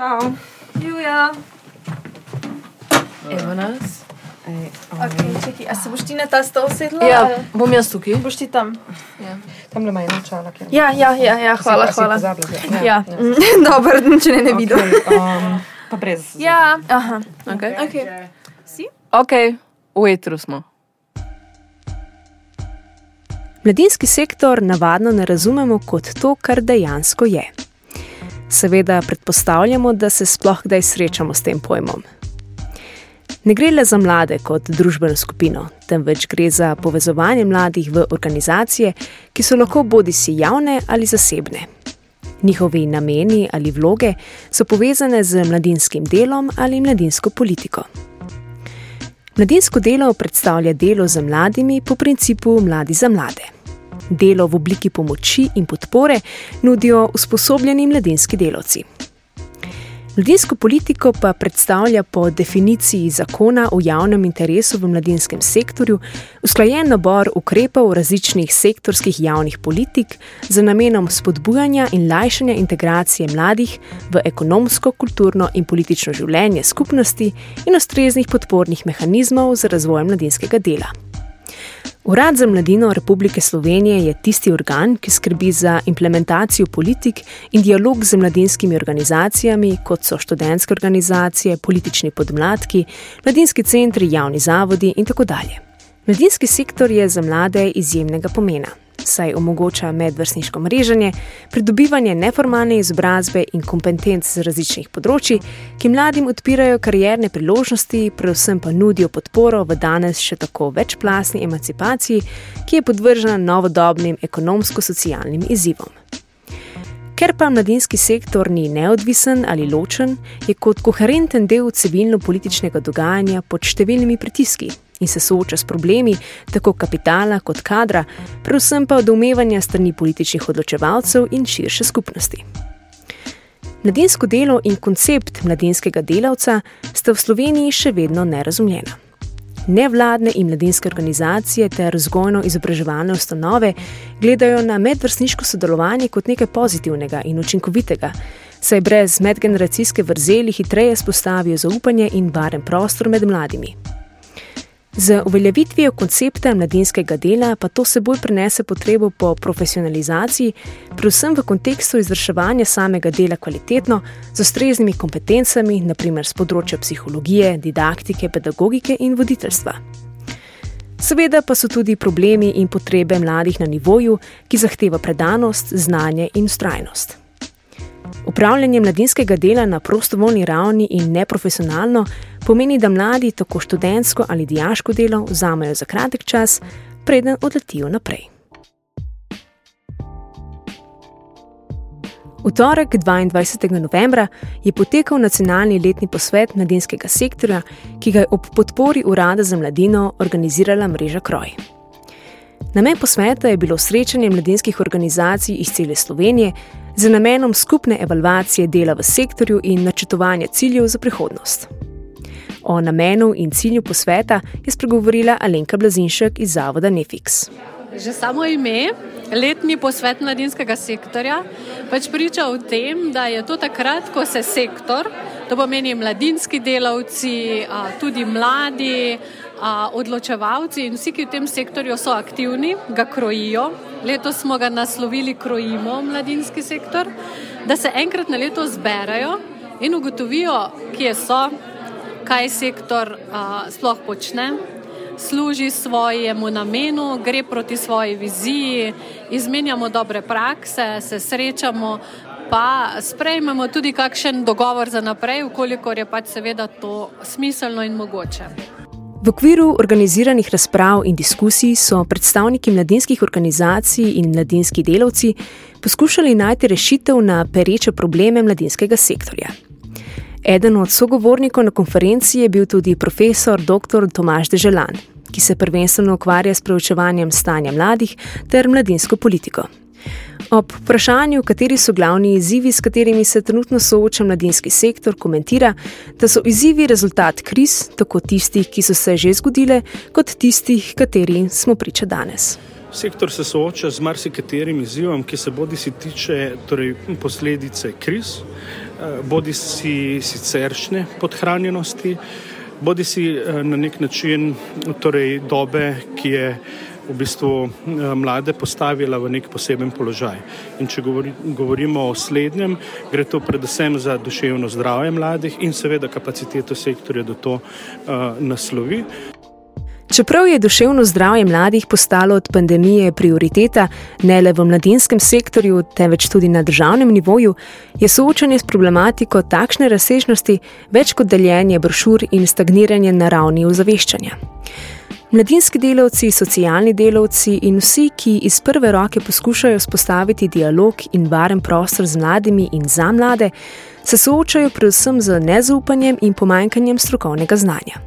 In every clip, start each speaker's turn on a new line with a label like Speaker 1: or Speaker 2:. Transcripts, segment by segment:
Speaker 1: Čau. Juja.
Speaker 2: Evo nas. Ej,
Speaker 1: Okay, čekaj, a se boš ti na ta stol sedla?
Speaker 2: Ja,
Speaker 1: ali
Speaker 2: bom jaz tukaj.
Speaker 1: Boš ti tam?
Speaker 2: Ja. Tam le ima ena čala, ki
Speaker 1: Ja, ja, ja, ja hvala, hvala. Ja, dobro, če ne, ne vidim.
Speaker 3: Um, pa brez.
Speaker 1: Ja, aha,
Speaker 2: Okay.
Speaker 1: ok. Si?
Speaker 2: ok, v etru smo.
Speaker 4: Mladinski sektor navadno ne razumemo kot to, kar dejansko je. Seveda predpostavljamo, da se sploh kdaj srečamo s tem pojmom. Ne gre le za mlade kot družbeno skupino, temveč gre za povezovanje mladih v organizacije, ki so lahko bodi si javne ali zasebne. Njihovi nameni ali vloge so povezane z mladinskim delom ali mladinsko politiko. Mladinsko delo predstavlja delo z mladimi po principu mladi za mlade. Delo v obliki pomoči in podpore nudijo usposobljeni mladinski delavci. Mladinsko politiko pa predstavlja po definiciji zakona o javnem interesu v mladinskem sektorju usklajen nabor ukrepov različnih sektorskih javnih politik z namenom spodbujanja in lajšanja integracije mladih v ekonomsko, kulturno in politično življenje skupnosti in ustreznih podpornih mehanizmov za razvoj mladinskega dela. Urad za mladino Republike Slovenije je tisti organ, ki skrbi za implementacijo politik in dialog z mladinskimi organizacijami, kot so študentske organizacije, politični podmladki, mladinski centri, javni zavodi in tako dalje. Mladinski sektor je za mlade izjemnega pomena, saj omogoča medvrstniško mreženje, pridobivanje neformalne izobrazbe in kompetenc z različnih področji, ki mladim odpirajo karierne priložnosti, predvsem pa nudijo podporo v danes še tako večplastni emancipaciji, ki je podvržena novodobnim ekonomsko-socialnim izzivom. Ker pa mladinski sektor ni neodvisen ali ločen, je kot koherenten del civilno-političnega dogajanja pod številnimi pritiski in se sooča s problemi tako kapitala kot kadra, predvsem pa odumevanja strani političnih odločevalcev in širše skupnosti. Mladinsko delo in koncept mladinskega delavca sta v Sloveniji še vedno nerazumljena. Nevladne in mladinske organizacije ter vzgojno-izobraževalne ustanove gledajo na medvrstniško sodelovanje kot nekaj pozitivnega in učinkovitega, saj brez medgeneracijske vrzeli hitreje spostavijo zaupanje in varen prostor med mladimi. Z uveljavitvijo koncepta mladinskega dela pa to seboj prinese potrebo po profesionalizaciji, predvsem v kontekstu izvrševanja samega dela kvalitetno, z ustreznimi kompetencami, naprimer z področja psihologije, didaktike, pedagogike in voditeljstva. Seveda pa so tudi problemi in potrebe mladih na nivoju, ki zahteva predanost, znanje in ustrajnost. Upravljanje mladinskega dela na prostovoljni ravni in neprofesionalno pomeni, da mladi tako študentsko ali dijaško delo vzamejo za kratek čas, preden odletijo naprej. V torek 22. novembra je potekal nacionalni letni posvet mladinskega sektorja, ki ga je ob podpori Urada za mladino organizirala mreža Kroj. Namen posveta je bilo srečanje mladinskih organizacij iz cele Slovenije z namenom skupne evalvacije dela v sektorju in načrtovanja ciljev za prihodnost. O namenu in cilju posveta je spregovorila Alenka Blazinšek iz Zavoda Nefix.
Speaker 5: Že samo ime, letni posvet mladinskega sektorja, pač priča o tem, da je to takrat, ko se sektor, to pomeni mladinski delavci, tudi mladi, odločevalci in vsi, ki v tem sektorju so aktivni, ga krojijo. Letos smo ga naslovili Krojimo mladinski sektor, da se enkrat na leto zberajo in ugotovijo, kje so, kaj sektor a, sploh počne, služi svojemu namenu, gre proti svoji viziji, izmenjamo dobre prakse, se srečamo, pa sprejmemo tudi kakšen dogovor za naprej, ukolikor je pač seveda to smiselno in mogoče.
Speaker 4: V okviru organiziranih razprav in diskusij so predstavniki mladinskih organizacij in mladinski delavci poskušali najti rešitev na pereče probleme mladinskega sektorja. Eden od sogovornikov na konferenci je bil tudi profesor dr. Tomaš Deželan, ki se prvenstveno ukvarja s preučevanjem stanja mladih ter mladinsko politiko. Ob vprašanju, kateri so glavni izzivi, s katerimi se trenutno sooča mladinski sektor, komentira, da so izzivi rezultat kriz, tako tistih, ki so se že zgodile, kot tistih, kateri smo priča danes.
Speaker 6: Sektor se sooča z marsikaterim izzivom, ki se bodi si tiče torej, posledice kriz, bodi si siceršne podhranjenosti, bodi si na nek način torej dobe, ki je v bistvu mlade postavila v nek poseben položaj. In če govori, govorimo o slednjem, gre to predvsem za duševno zdravje mladih in seveda kapaciteto sektorja, da to uh, naslovi.
Speaker 4: Čeprav je duševno zdravje mladih postalo od pandemije prioriteta ne le v mladinskem sektorju, temveč tudi na državnem nivoju, je soočanje s problematiko takšne razsežnosti več kot deljenje brošur in stagniranje na ravni ozaveščanja. Mladinski delavci, socialni delavci in vsi, ki iz prve roke poskušajo spostaviti dialog in varen prostor z mladimi in za mlade, se soočajo predvsem z nezaupanjem in pomanjkanjem strokovnega znanja.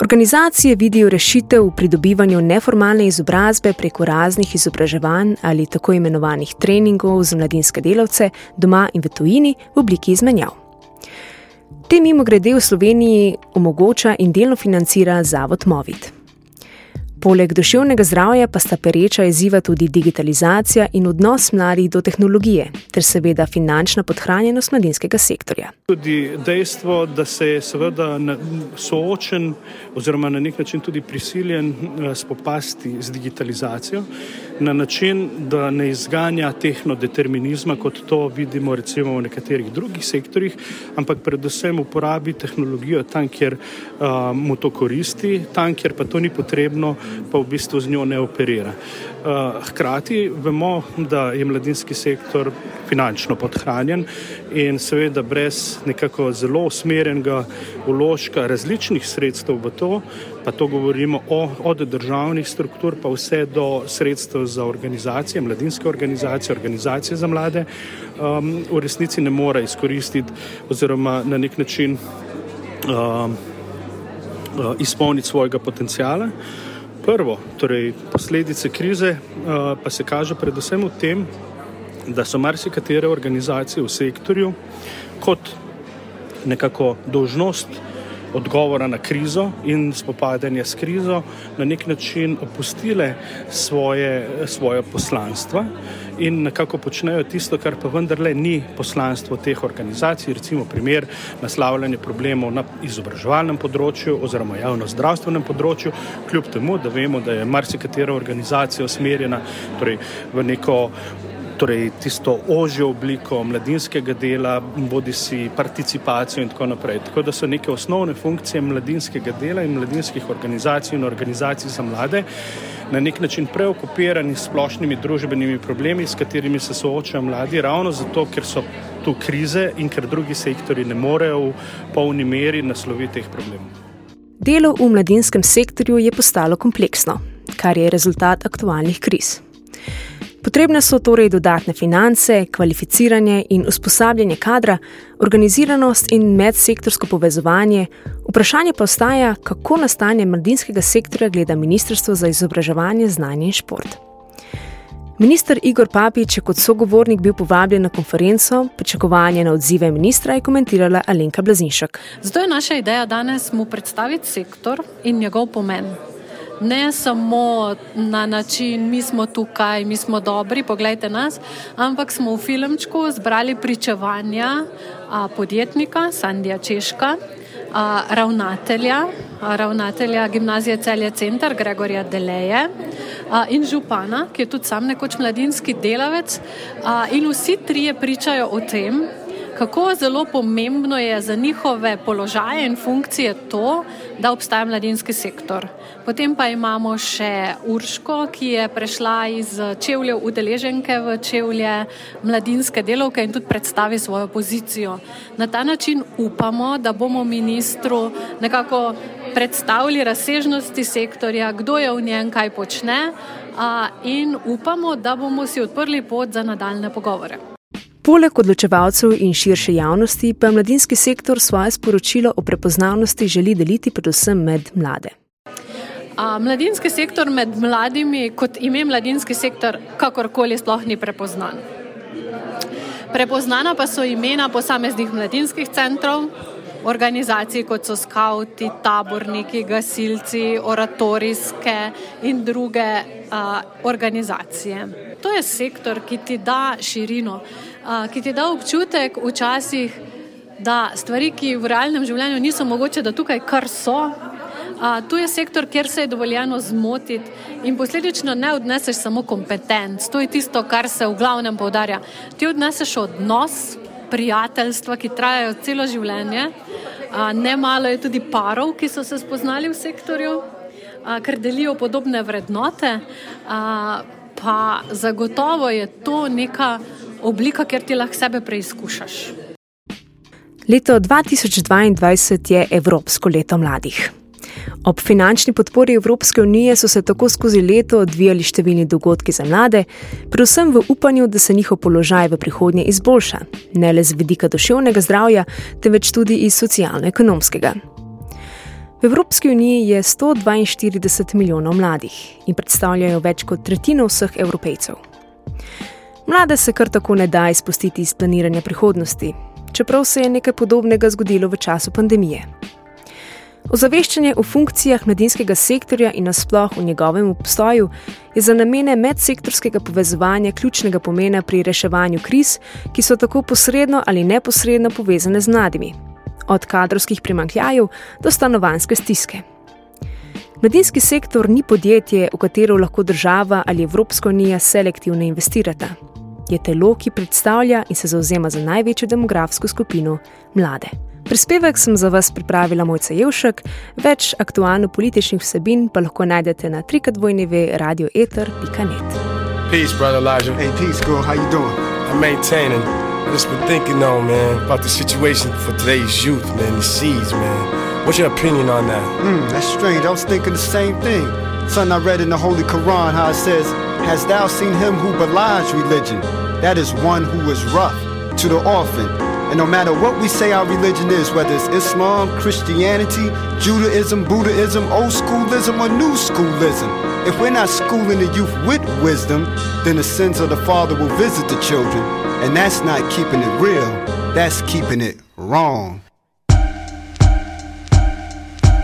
Speaker 4: Organizacije vidijo rešitev v pridobivanju neformalne izobrazbe preko raznih izobraževanj ali tako imenovanih treningov za mladinske delavce doma in v tujini v obliki izmenjav. Te mimo grede v Sloveniji omogoča in delno financira Zavod Movit. Poleg duševnega zdravja pa sta pereča izziva tudi digitalizacija in odnos mladih do tehnologije, ter seveda finančna podhranjenost mladinskega sektorja.
Speaker 6: Tudi dejstvo, da se je seveda soočen oziroma na nek način tudi prisiljen eh, spopasti z digitalizacijo na način, da ne izganja tehnodeterminizma, kot to vidimo recimo v nekaterih drugih sektorjih, ampak predvsem uporabi tehnologijo tam, kjer uh, mu to koristi, tam, kjer pa to ni potrebno, pa v bistvu z njo ne operira. Uh, hkrati vemo, da je mladinski sektor finančno podhranjen in seveda brez nekako zelo usmerjenega uložka različnih sredstev v to, pa to govorimo o, od državnih struktur pa vse do sredstev za organizacije, mladinske organizacije, organizacije za mlade, um, v resnici ne more izkoristiti oziroma na nek način um, uh, izpolniti svojega potencijala. Prvo, torej posledice krize uh, pa se kaže predvsem v tem, da so marsikatere organizacije v sektorju kot nekako dožnost odgovora na krizo in spopadanje s krizo na nek način opustile svoje, svoje poslanstva in nekako počnejo tisto, kar pa vendarle ni poslanstvo teh organizacij, recimo primer naslavljanje problemov na izobraževalnem področju oziroma javno-zdravstvenem področju, kljub temu, da vemo, da je marsikatera organizacija usmerjena torej, v neko torej tisto ožjo obliko mladinskega dela, bodi si participacijo in tako naprej. Tako da so neke osnovne funkcije mladinskega dela in mladinskih organizacij in organizacij za mlade na nek način preokupirani s splošnimi družbenimi problemi, s katerimi se soočajo mladi, ravno zato, ker so tu krize in ker drugi sektori ne morejo v polni meri nasloviti teh problemov.
Speaker 4: Delo v mladinskem sektorju je postalo kompleksno, kar je rezultat aktualnih kriz. Potrebne so torej dodatne finance, kvalificiranje in usposabljanje kadra, organiziranost in medsektorsko povezovanje. Vprašanje pa ostaja, kako na stanje mladinskega sektorja gleda Ministrstvo za izobraževanje, znanje in šport. Ministr Igor Papič je kot sogovornik bil povabljen na konferenco, pričakovanje na odzive ministra je komentirala Alenka Blazinšek.
Speaker 5: Zato je naša ideja danes mu predstaviti sektor in njegov pomen ne samo na način, mi smo tukaj, mi smo dobri, pogledajte nas, ampak smo v filmčku zbrali pričevanja a, podjetnika Sandija Češka, a, ravnatelja, a, ravnatelja gimnazije Celje Center Gregorja Deleje a, in župana, ki je tudi sam nekoč mladinski delavec. A, in vsi trije pričajo o tem, kako zelo pomembno je za njihove položaje in funkcije to, da obstaja mladinski sektor. Potem pa imamo še Urško, ki je prešla iz čevljev udeleženke v čevlje mladinske delovke in tudi predstavi svojo pozicijo. Na ta način upamo, da bomo ministru nekako predstavili razsežnosti sektorja, kdo je v njem, kaj počne in upamo, da bomo si odprli pot za nadaljne pogovore.
Speaker 4: Poleg odločevalcev in širše javnosti pa mladinski sektor svoje sporočilo o prepoznavnosti želi deliti predvsem med mlade.
Speaker 5: A, mladinski sektor med mladimi, kot ime mladinski sektor, kakorkoli sploh ni prepoznan. Prepoznana pa so imena posameznih mladinskih centrov, organizacij kot so skauti, taborniki, gasilci, oratorijske in druge a, organizacije. To je sektor, ki ti da širino. Ki ti da občutek včasih, da stvari, ki v realnem življenju niso mogoče, da tukaj kar so. Uh, tu je sektor, kjer se je dovoljeno zmotiti in posledično ne odneseš samo kompetenc. To je tisto, kar se v glavnem povdarja. Ti odneseš odnos, prijateljstva, ki trajajo celo življenje. Uh, ne malo je tudi parov, ki so se spoznali v sektorju, uh, ker delijo podobne vrednote. Uh, pa zagotovo je to neka oblika, kjer ti lahko sebe preizkušaš.
Speaker 4: Leto 2022 je Evropsko leto mladih. Ob finančni podpori Evropske unije so se tako skozi leto odvijali številni dogodki za mlade, predvsem v upanju, da se njihov položaj v prihodnje izboljša, ne le z vidika duševnega zdravja, temveč tudi iz socialno-ekonomskega. V Evropski uniji je 142 milijonov mladih in predstavljajo več kot tretjino vseh evropejcev. Mlade se kar tako ne da izpustiti iz planiranja prihodnosti, čeprav se je nekaj podobnega zgodilo v času pandemije. Ozaveščanje o funkcijah mladinskega sektorja in nasploh v njegovem obstoju je za namene medsektorskega povezovanja ključnega pomena pri reševanju kriz, ki so tako posredno ali neposredno povezane z mladimi, od kadrovskih primankljajev do stanovanske stiske. Mladinski sektor ni podjetje, v katero lahko država ali Evropska unija selektivno investirata. Je telo, ki predstavlja in se zauzema za največjo demografsko skupino mlade. Prispevek sem za vas pripravila Mojca Jevšek, več aktualno-političnih vsebin pa lahko najdete na trikadvojneve radioeter.net.
Speaker 7: Peace, brother Elijah.
Speaker 8: Hey, peace, girl. How you doing?
Speaker 7: I'm maintaining. I just been thinking, though, man, about the situation for today's youth, man, the seeds, man. What's your opinion on that?
Speaker 8: Hmm, that's strange. I was thinking the same thing. Son, I read in the Holy Quran how it says, Hast thou seen him who belies religion? That is one who is rough to the orphan and no matter what we say our religion is, whether it's Islam, Christianity, Judaism, Buddhism, old schoolism, or new schoolism, if we're not schooling the youth with wisdom, then the sins of the Father will visit the children. And that's not keeping it real, that's keeping it wrong.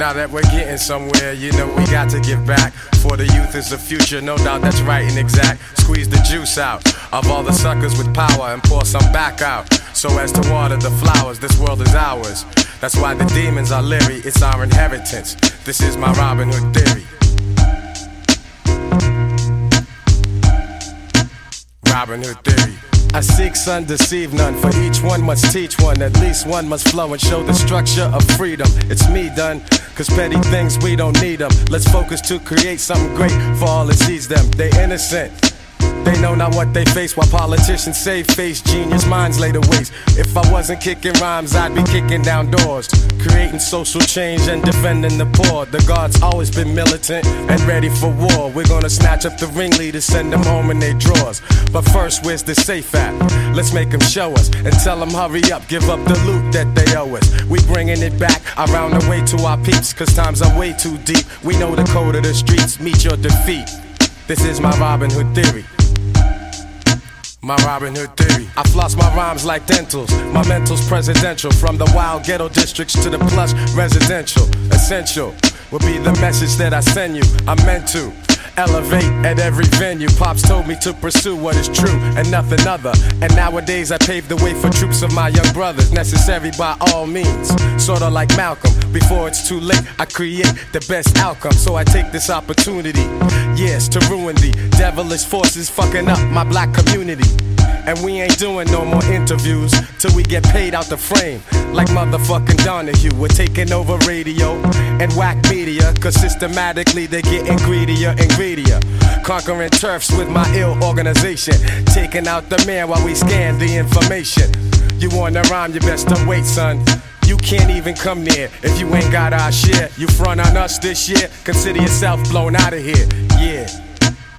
Speaker 7: Now that we're getting somewhere, you know we got to give back. For the youth is the future, no doubt that's right and exact. Squeeze the juice out of all the suckers with power and pour some back out. So as to water the flowers, this world is ours. That's why the demons are leery, it's our inheritance. This is my Robin Hood theory. Robin Hood theory. I seek son, deceive none. For each one must teach one. At least one must flow and show the structure of freedom. It's me done. Cause petty things, we don't need them. Let's focus to create something great for all that sees them. They innocent. They know not what they face while politicians say face genius minds lay to waste. If I wasn't kicking rhymes, I'd be kicking down doors. Creating social change and defending the poor. The guard's always been militant and ready for war. We're gonna snatch up the ringleaders, send them home in their drawers. But first, where's the safe at? Let's make them show us and tell them hurry up, give up the loot that they owe us. We bringing it back around the way to our peeps, cause times are way too deep. We know the code of the streets, meet your defeat. This is my Robin Hood theory. My Robin Hood theory. I floss my rhymes like dentals. My mental's presidential. From the wild ghetto districts to the plush residential. Essential will be the message that I send you. I'm meant to elevate at every venue. Pops told me to pursue what is true and nothing other. And nowadays I pave the way for troops of my young brothers, necessary by all means. Sorta like Malcolm. Before it's too late, I create the best outcome. So I take this opportunity, yes, to ruin the devilish forces fucking up my black community. And we ain't doing no more interviews till we get paid out the frame. Like motherfucking Donahue, we're taking over radio and whack media. Cause systematically they're getting greedier and greedier. Conquering turfs with my ill organization. Taking out the man while we scan the information. You wanna rhyme, you best to wait, son. You can't even come near if you ain't got our share. You front on us this year, consider yourself blown out of here. Yeah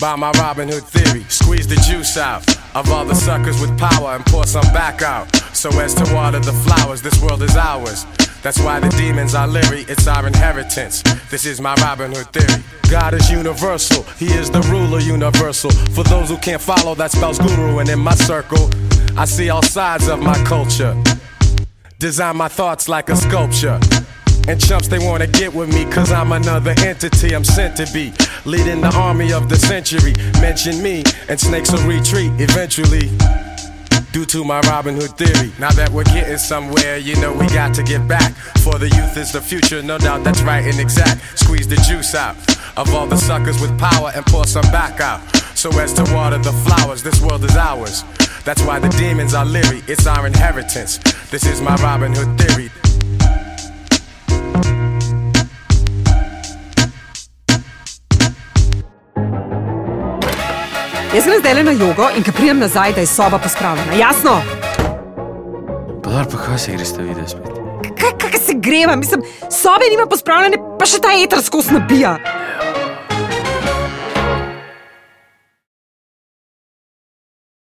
Speaker 7: by my Robin Hood theory. Squeeze the juice out of all the suckers with power and pour some back out. So as to water the flowers, this world is ours. That's why the demons are leery, it's our inheritance. This is my Robin Hood theory. God is universal, He is the ruler universal. For those who can't follow, that spells guru, and in my circle, I see all sides of my culture. Design my thoughts like a sculpture. And chumps, they wanna get with me, cause I'm another entity, I'm sent to be. Leading the army of the century. Mention me, and snakes will retreat eventually. due to my Robin Hood theory. Now that we're getting somewhere, you know we got to get back. For the youth is the future, no doubt that's right and exact. Squeeze the juice out of all the suckers with power and pour some back out. So as to water the flowers, this world is ours. That's why the demons are leery, it's our inheritance. This is my Robin Hood theory.
Speaker 3: Jaz grem zdaj na jogo in ko pridem nazaj, da je soba pospravljena. Jasno?
Speaker 9: Pa, pa kaj se greš videti spet?
Speaker 3: Kaj, kaj se greva, mislim, sobe nima pospravljene, pa še ta eter skos nabija.